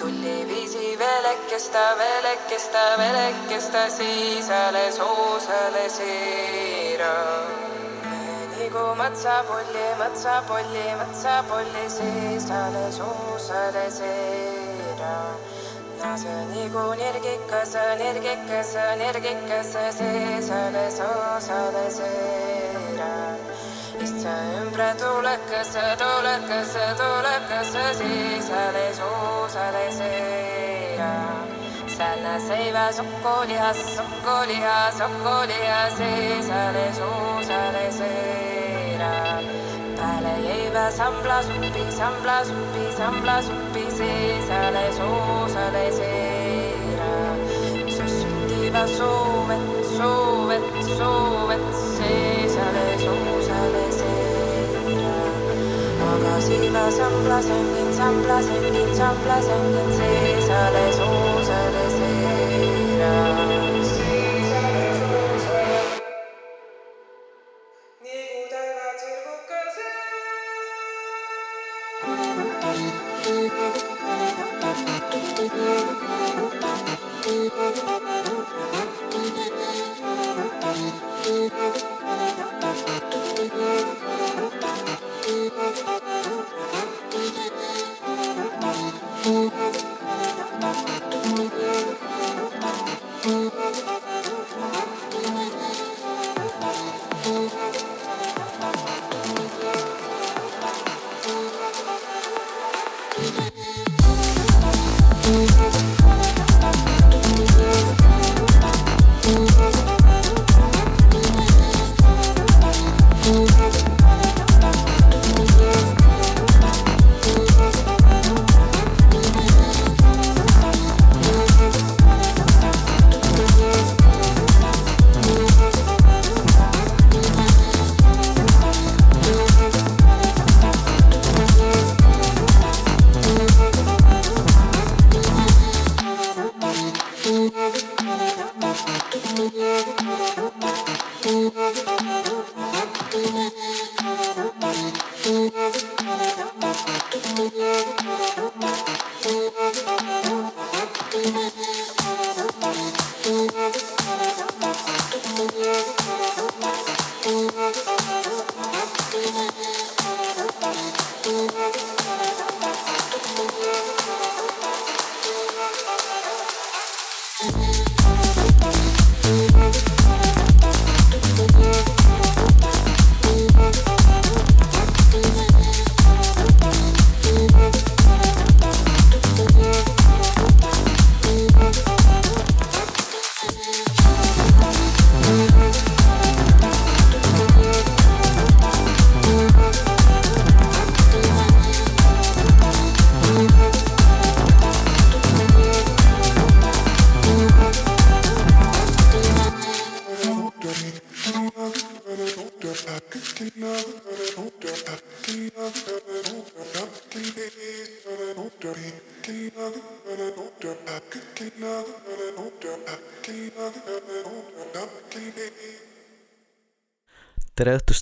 tuli viisi velekesta, velekesta, velekesta, siis alles uus oli seira. nagu matsapolli, matsapolli, matsapolli, siis alles uus oli seira nase nagu nirgikas, nirgikas, nirgikas, sees alles osale seera. Issa ümber tulekas, tulekas, tulekas, siis alles osale seera. Sällä seivä sokkolihas, sokkolihas, sokkolihas, siis alles osale seera pääle jäivä sambla suppi, sambla suppi, sambla suppi, seisale soosale seera. Sössutiva soovet, soovet, soovet, seisale soosale seera. magasiva sambla sängin, sambla sängin, sambla sängin, seisale soosale seera.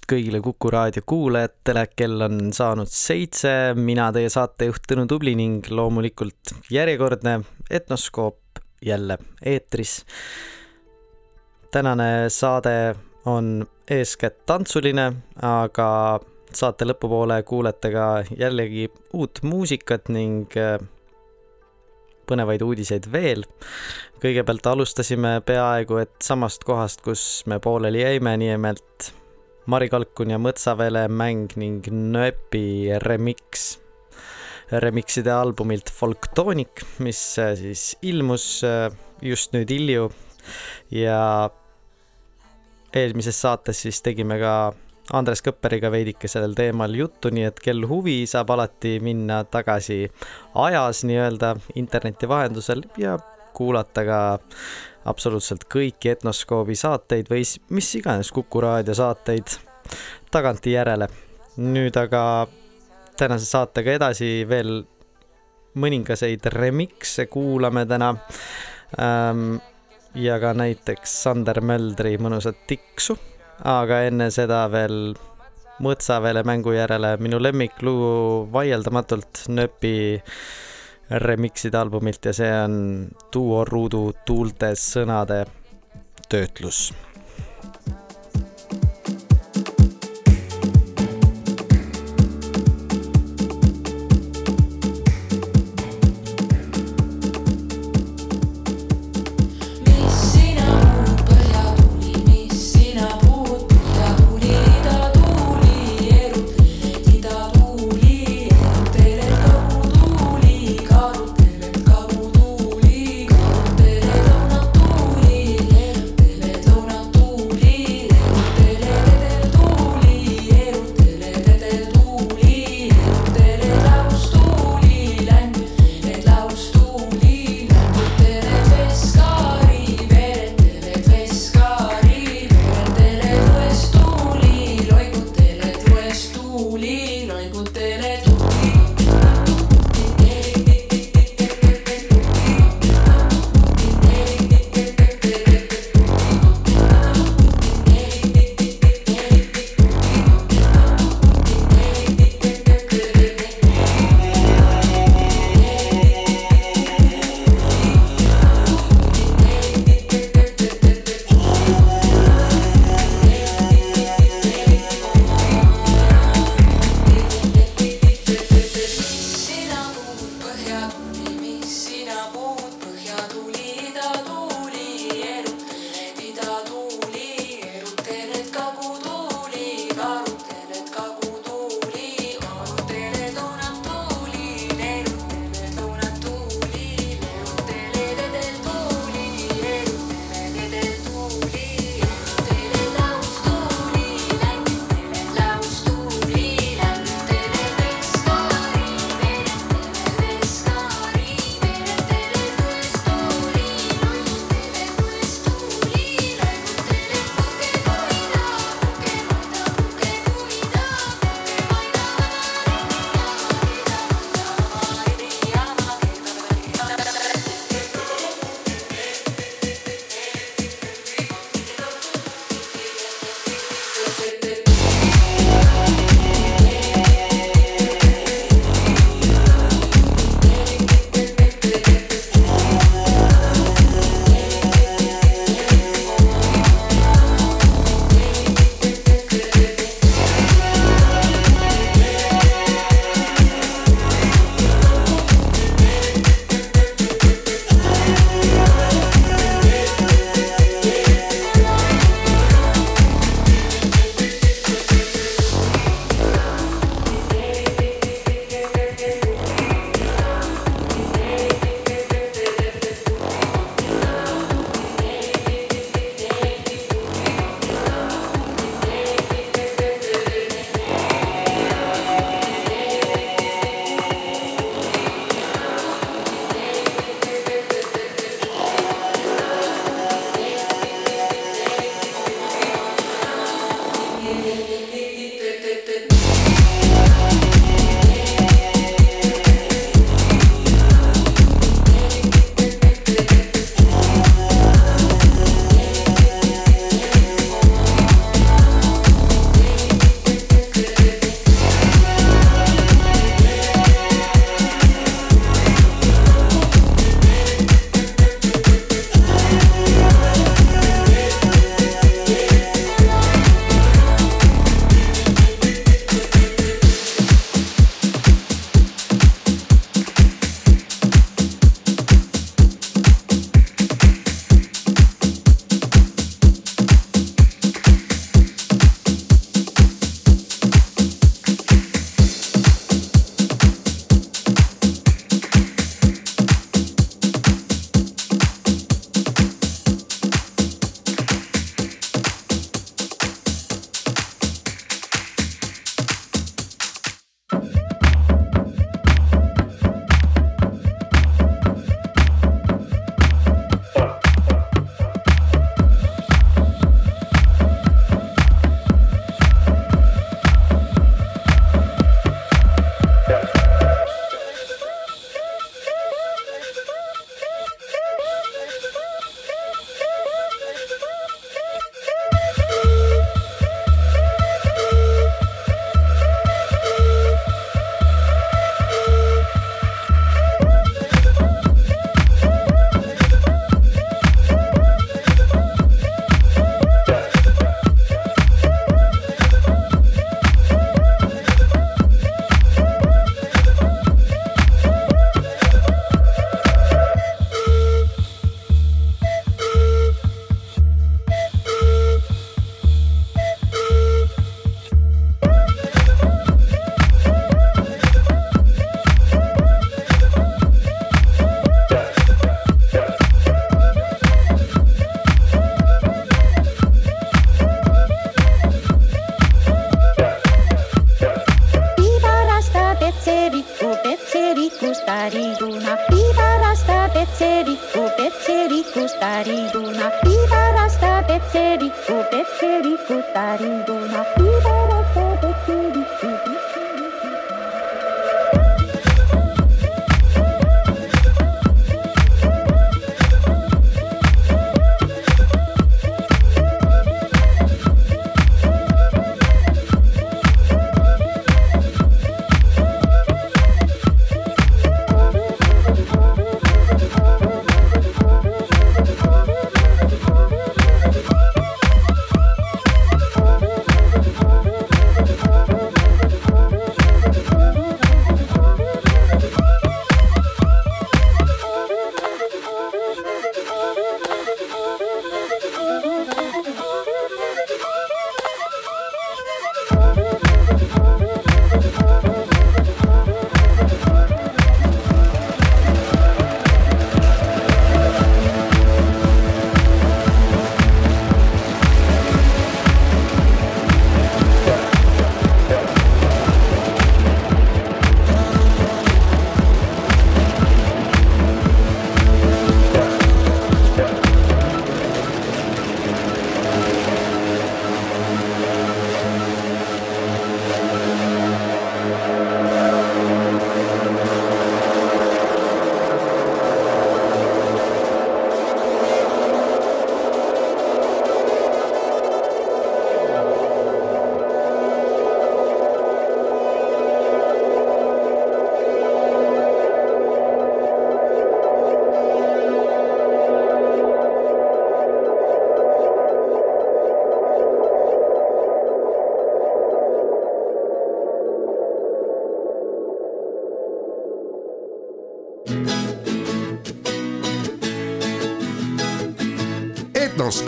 Kõigile Kuku raadio kuulajatele, kell on saanud seitse, mina teie saatejuht Tõnu Tubli ning loomulikult järjekordne Etnoskoop jälle eetris. tänane saade on eeskätt tantsuline, aga saate lõpupoole kuulete ka jällegi uut muusikat ning äh, põnevaid uudiseid veel. kõigepealt alustasime peaaegu et samast kohast, kus me pooleli jäime, nimelt Mari Kalkun ja Mõtsavele mäng ning Nööpi remix, remixide albumilt Folktoonik, mis äh, siis ilmus äh, just nüüd hilju. Ja eelmises saates siis tegime ka Andres Kõpperiga veidike sellel teemal juttu, nii et kel huvi, saab alati minna tagasi ajas nii-öelda interneti vahendusel ja kuulata ka absoluutselt kõiki Etnoskoobi saateid või mis iganes Kuku raadio saateid tagantjärele. nüüd aga tänase saatega edasi veel mõningaseid remix'e kuulame täna ähm,. ja ka näiteks Sander Möldri mõnusat tiksu, aga enne seda veel Mõtsaväele mängu järele minu lemmiklugu vaieldamatult Nööpi remix'ide albumilt ja see on Duo Ruudu tuulte sõnade töötlus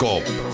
Etnoskoop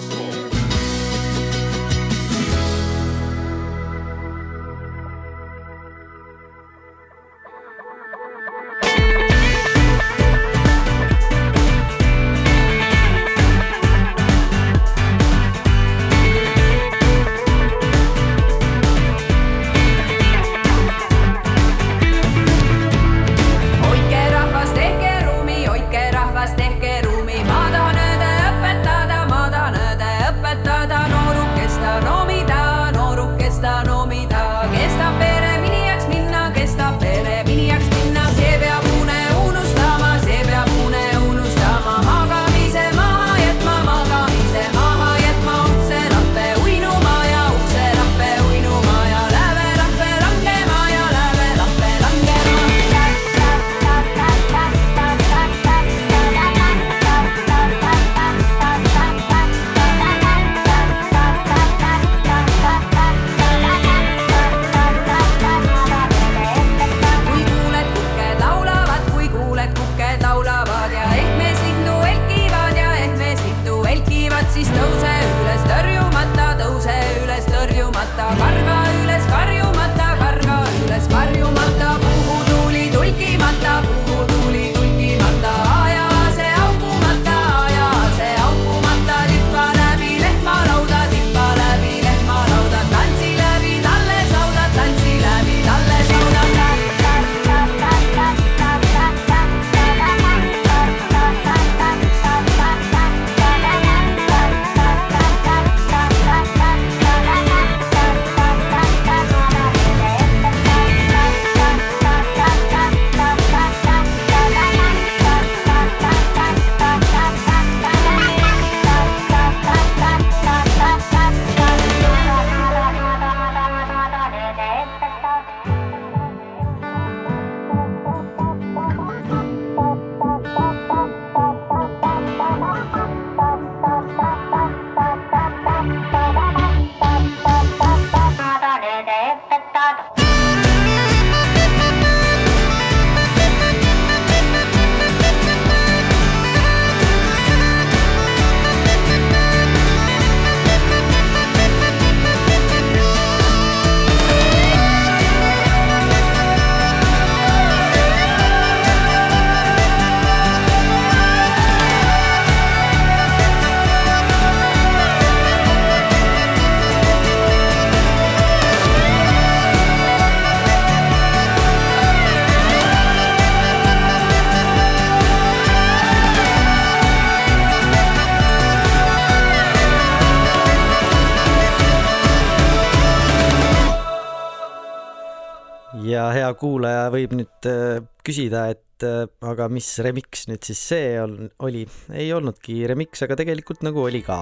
kuulaja võib nüüd äh, küsida, et äh, aga mis remix nüüd siis see on, oli, ei olnudki remix, aga tegelikult nagu oli ka,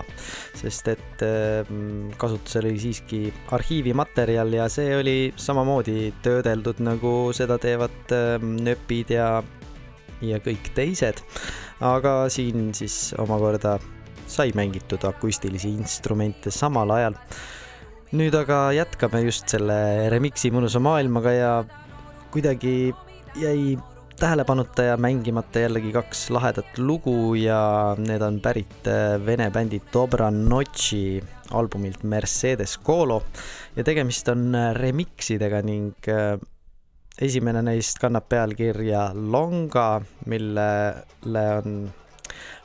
sest et äh, kasutusel oli siiski arhiivimaterjal ja see oli samamoodi töödeldud, nagu seda teevad nööpid ja, ja kõik teised. aga siin siis omakorda sai mängitud akustilisi instrumente samal ajal. Nüüd aga jätkame just selle remix'i mõnusa maailmaga ja kuidagi jäi tähelepanuta ja mängimata jällegi kaks lahedat lugu ja need on pärit äh, vene bändi Dobra Notši albumilt Mercedes Colo. Ja tegemist on äh, remix idega ning äh, esimene neist kannab pealkirja Longa, millele on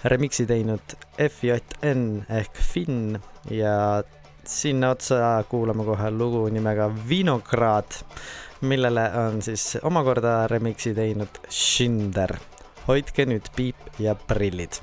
remix'i teinud FJN ehk Finn. Ja sinna otsa kuulame kohe lugu nimega Vinograd, millele on siis omakorda remix'i teinud Shinder. hoidke nüüd piip ja prillid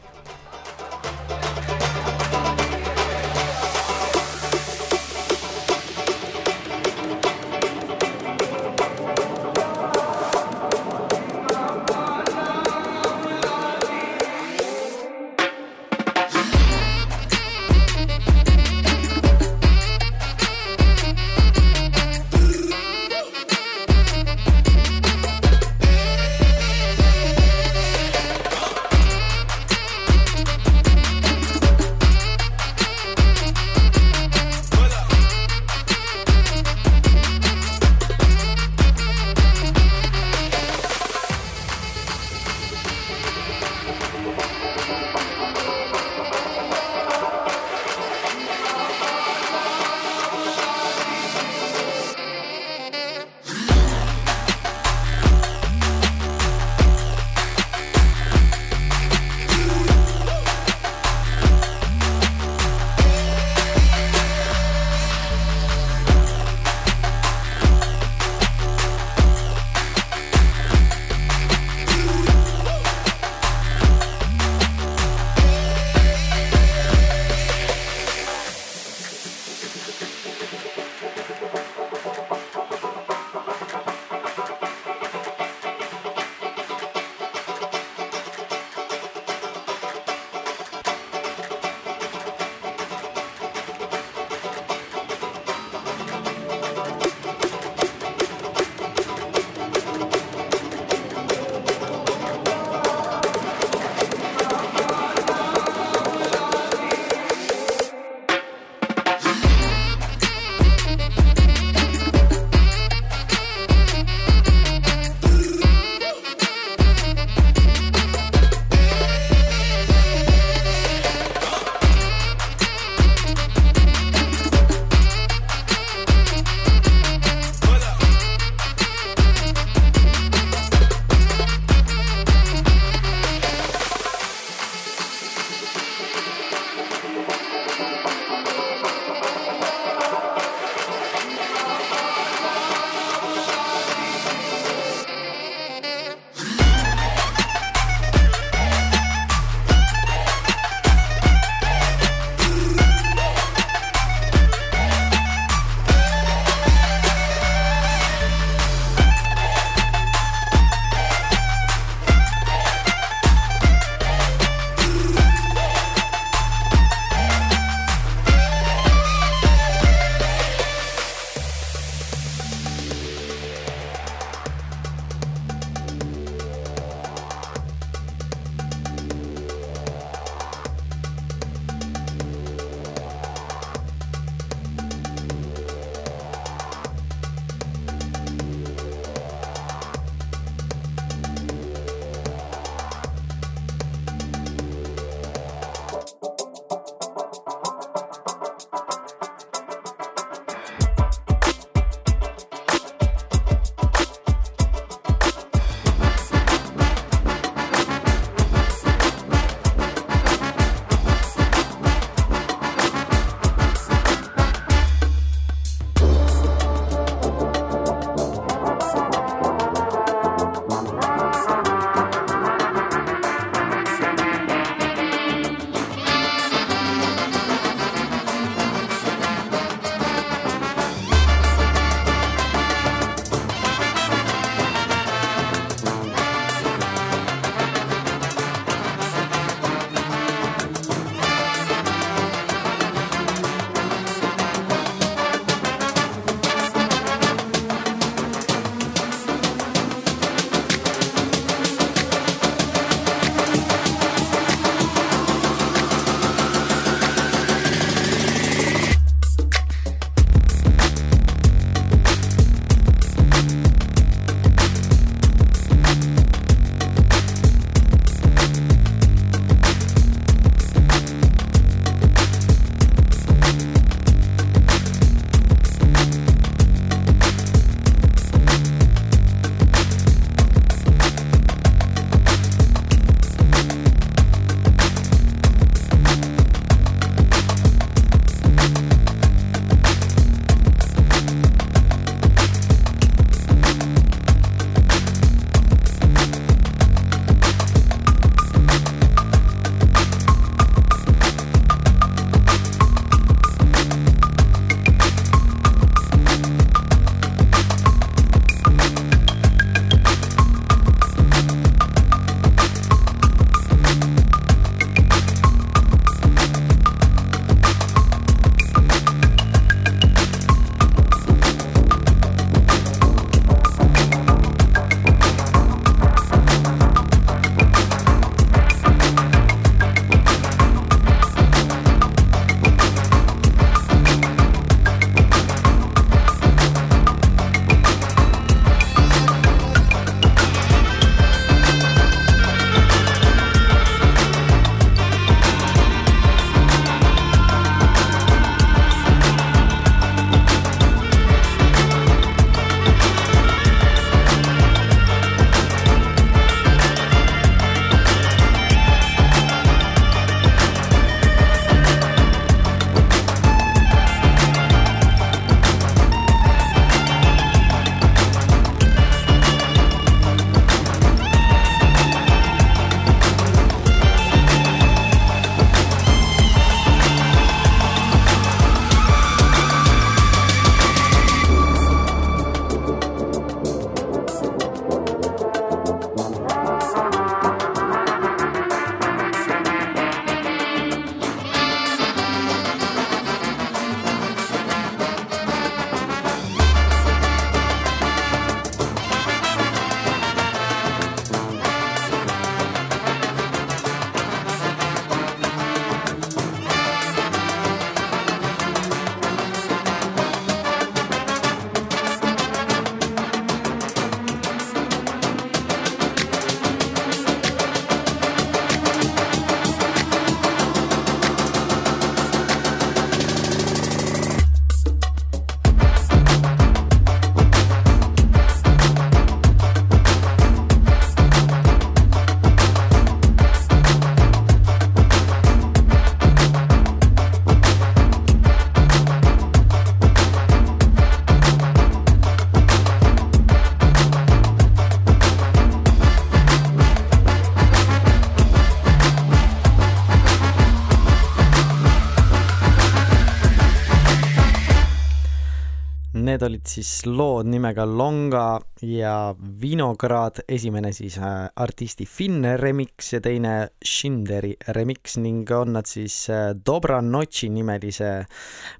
olid siis lood nimega Longa ja Vinograd, esimene siis äh, artisti Finn remix ja teine Schinderi remix ning on nad siis äh, Dobra Noci nimelise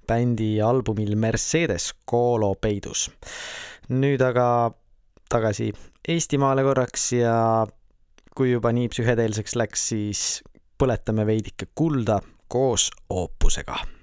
bändi albumil Mercedes Kolo peidus. nüüd aga tagasi Eestimaale korraks ja kui juba nii psühhedeelseks läks, siis põletame veidike kulda koos oopusega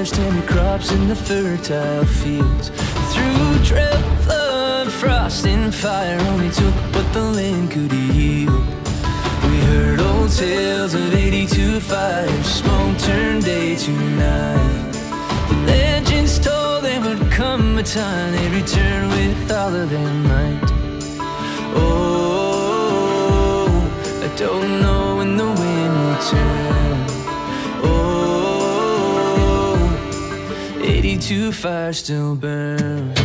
fathers tended crops in the fertile fields. Through drought, flood, frost, and fire, only took what the land could yield. We heard old tales of 82 fires, smoke turned day to night. The legends told there would come a time they'd return with all of their might. Oh, I don't know when the wind will turn. too fast to burn.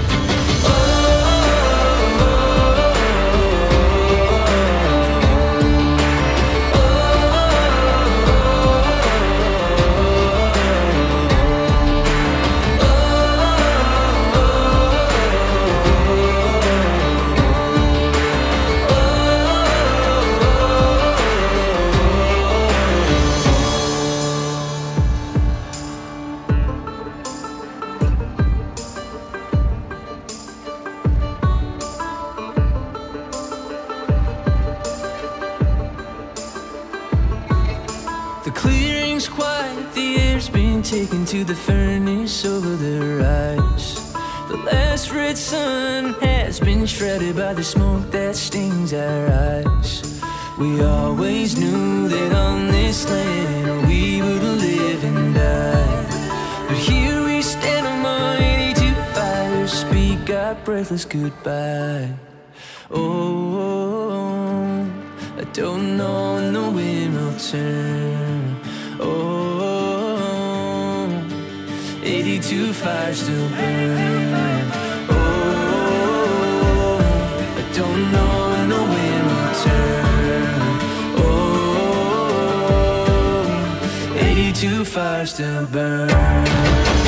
Taken to the furnace over the rise. The last red sun has been shredded by the smoke that stings our eyes. We always knew that on this land we would live and die. But here we stand among 82 fires, speak our breathless goodbye. Oh, I don't know when the wind will turn. 82 fires still burn. Oh, I don't know when the wind will turn. Oh, 82 fires still burn.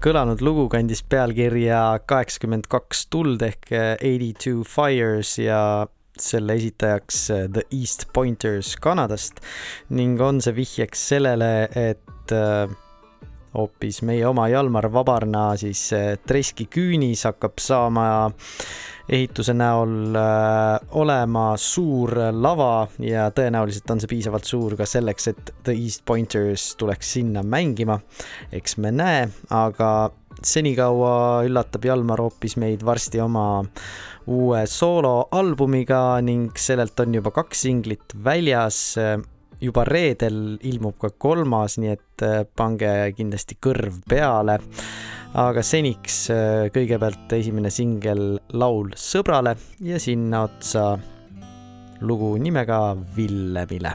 Kõlanud lugu kandis pealkirja kaheksakümmend kaks tuld ehk Eighty Two Fires ja selle esitajaks The East Pointers Kanadast ning on see vihjeks sellele, et äh, hoopis meie oma Jalmar Vabarna siis äh, Treski küünis hakkab saama ehituse näol äh, olema suur lava ja tõenäoliselt on see piisavalt suur ka selleks, et The East Pointers tuleks sinna mängima. eks me näe, aga senikaua üllatab Jalmar hoopis meid varsti oma uue sooloalbumiga ning sellelt on juba kaks singlit väljas. Juba reedel ilmub ka kolmas, nii et pange kindlasti kõrv peale aga seniks kõigepealt esimene singel Laul sõbrale ja sinna otsa lugu nimega Villemile.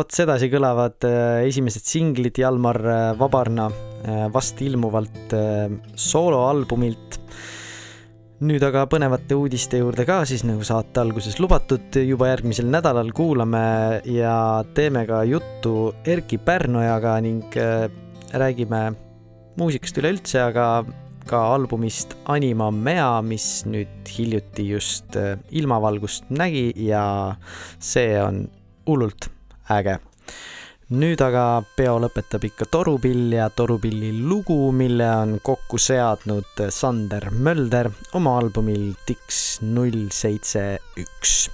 Vot sedasi kõlavad äh, esimesed singlid Jalmar äh, Vabarna äh, vast ilmuvalt sooloalbumilt. nüüd aga põnevate uudiste juurde ka siis nagu saate alguses lubatud, juba järgmisel nädalal kuulame ja teeme ka juttu Erkki Pärnojaga ning räägime muusikast üleüldse, aga ka albumist Anima Mea, mis nüüd hiljuti just ilmavalgust nägi ja see on hullult äge. nüüd aga peo lõpetab ikka Torupill ja Torupilli lugu, mille on kokku seadnud Sander Mölder oma albumil Dix null seitse üks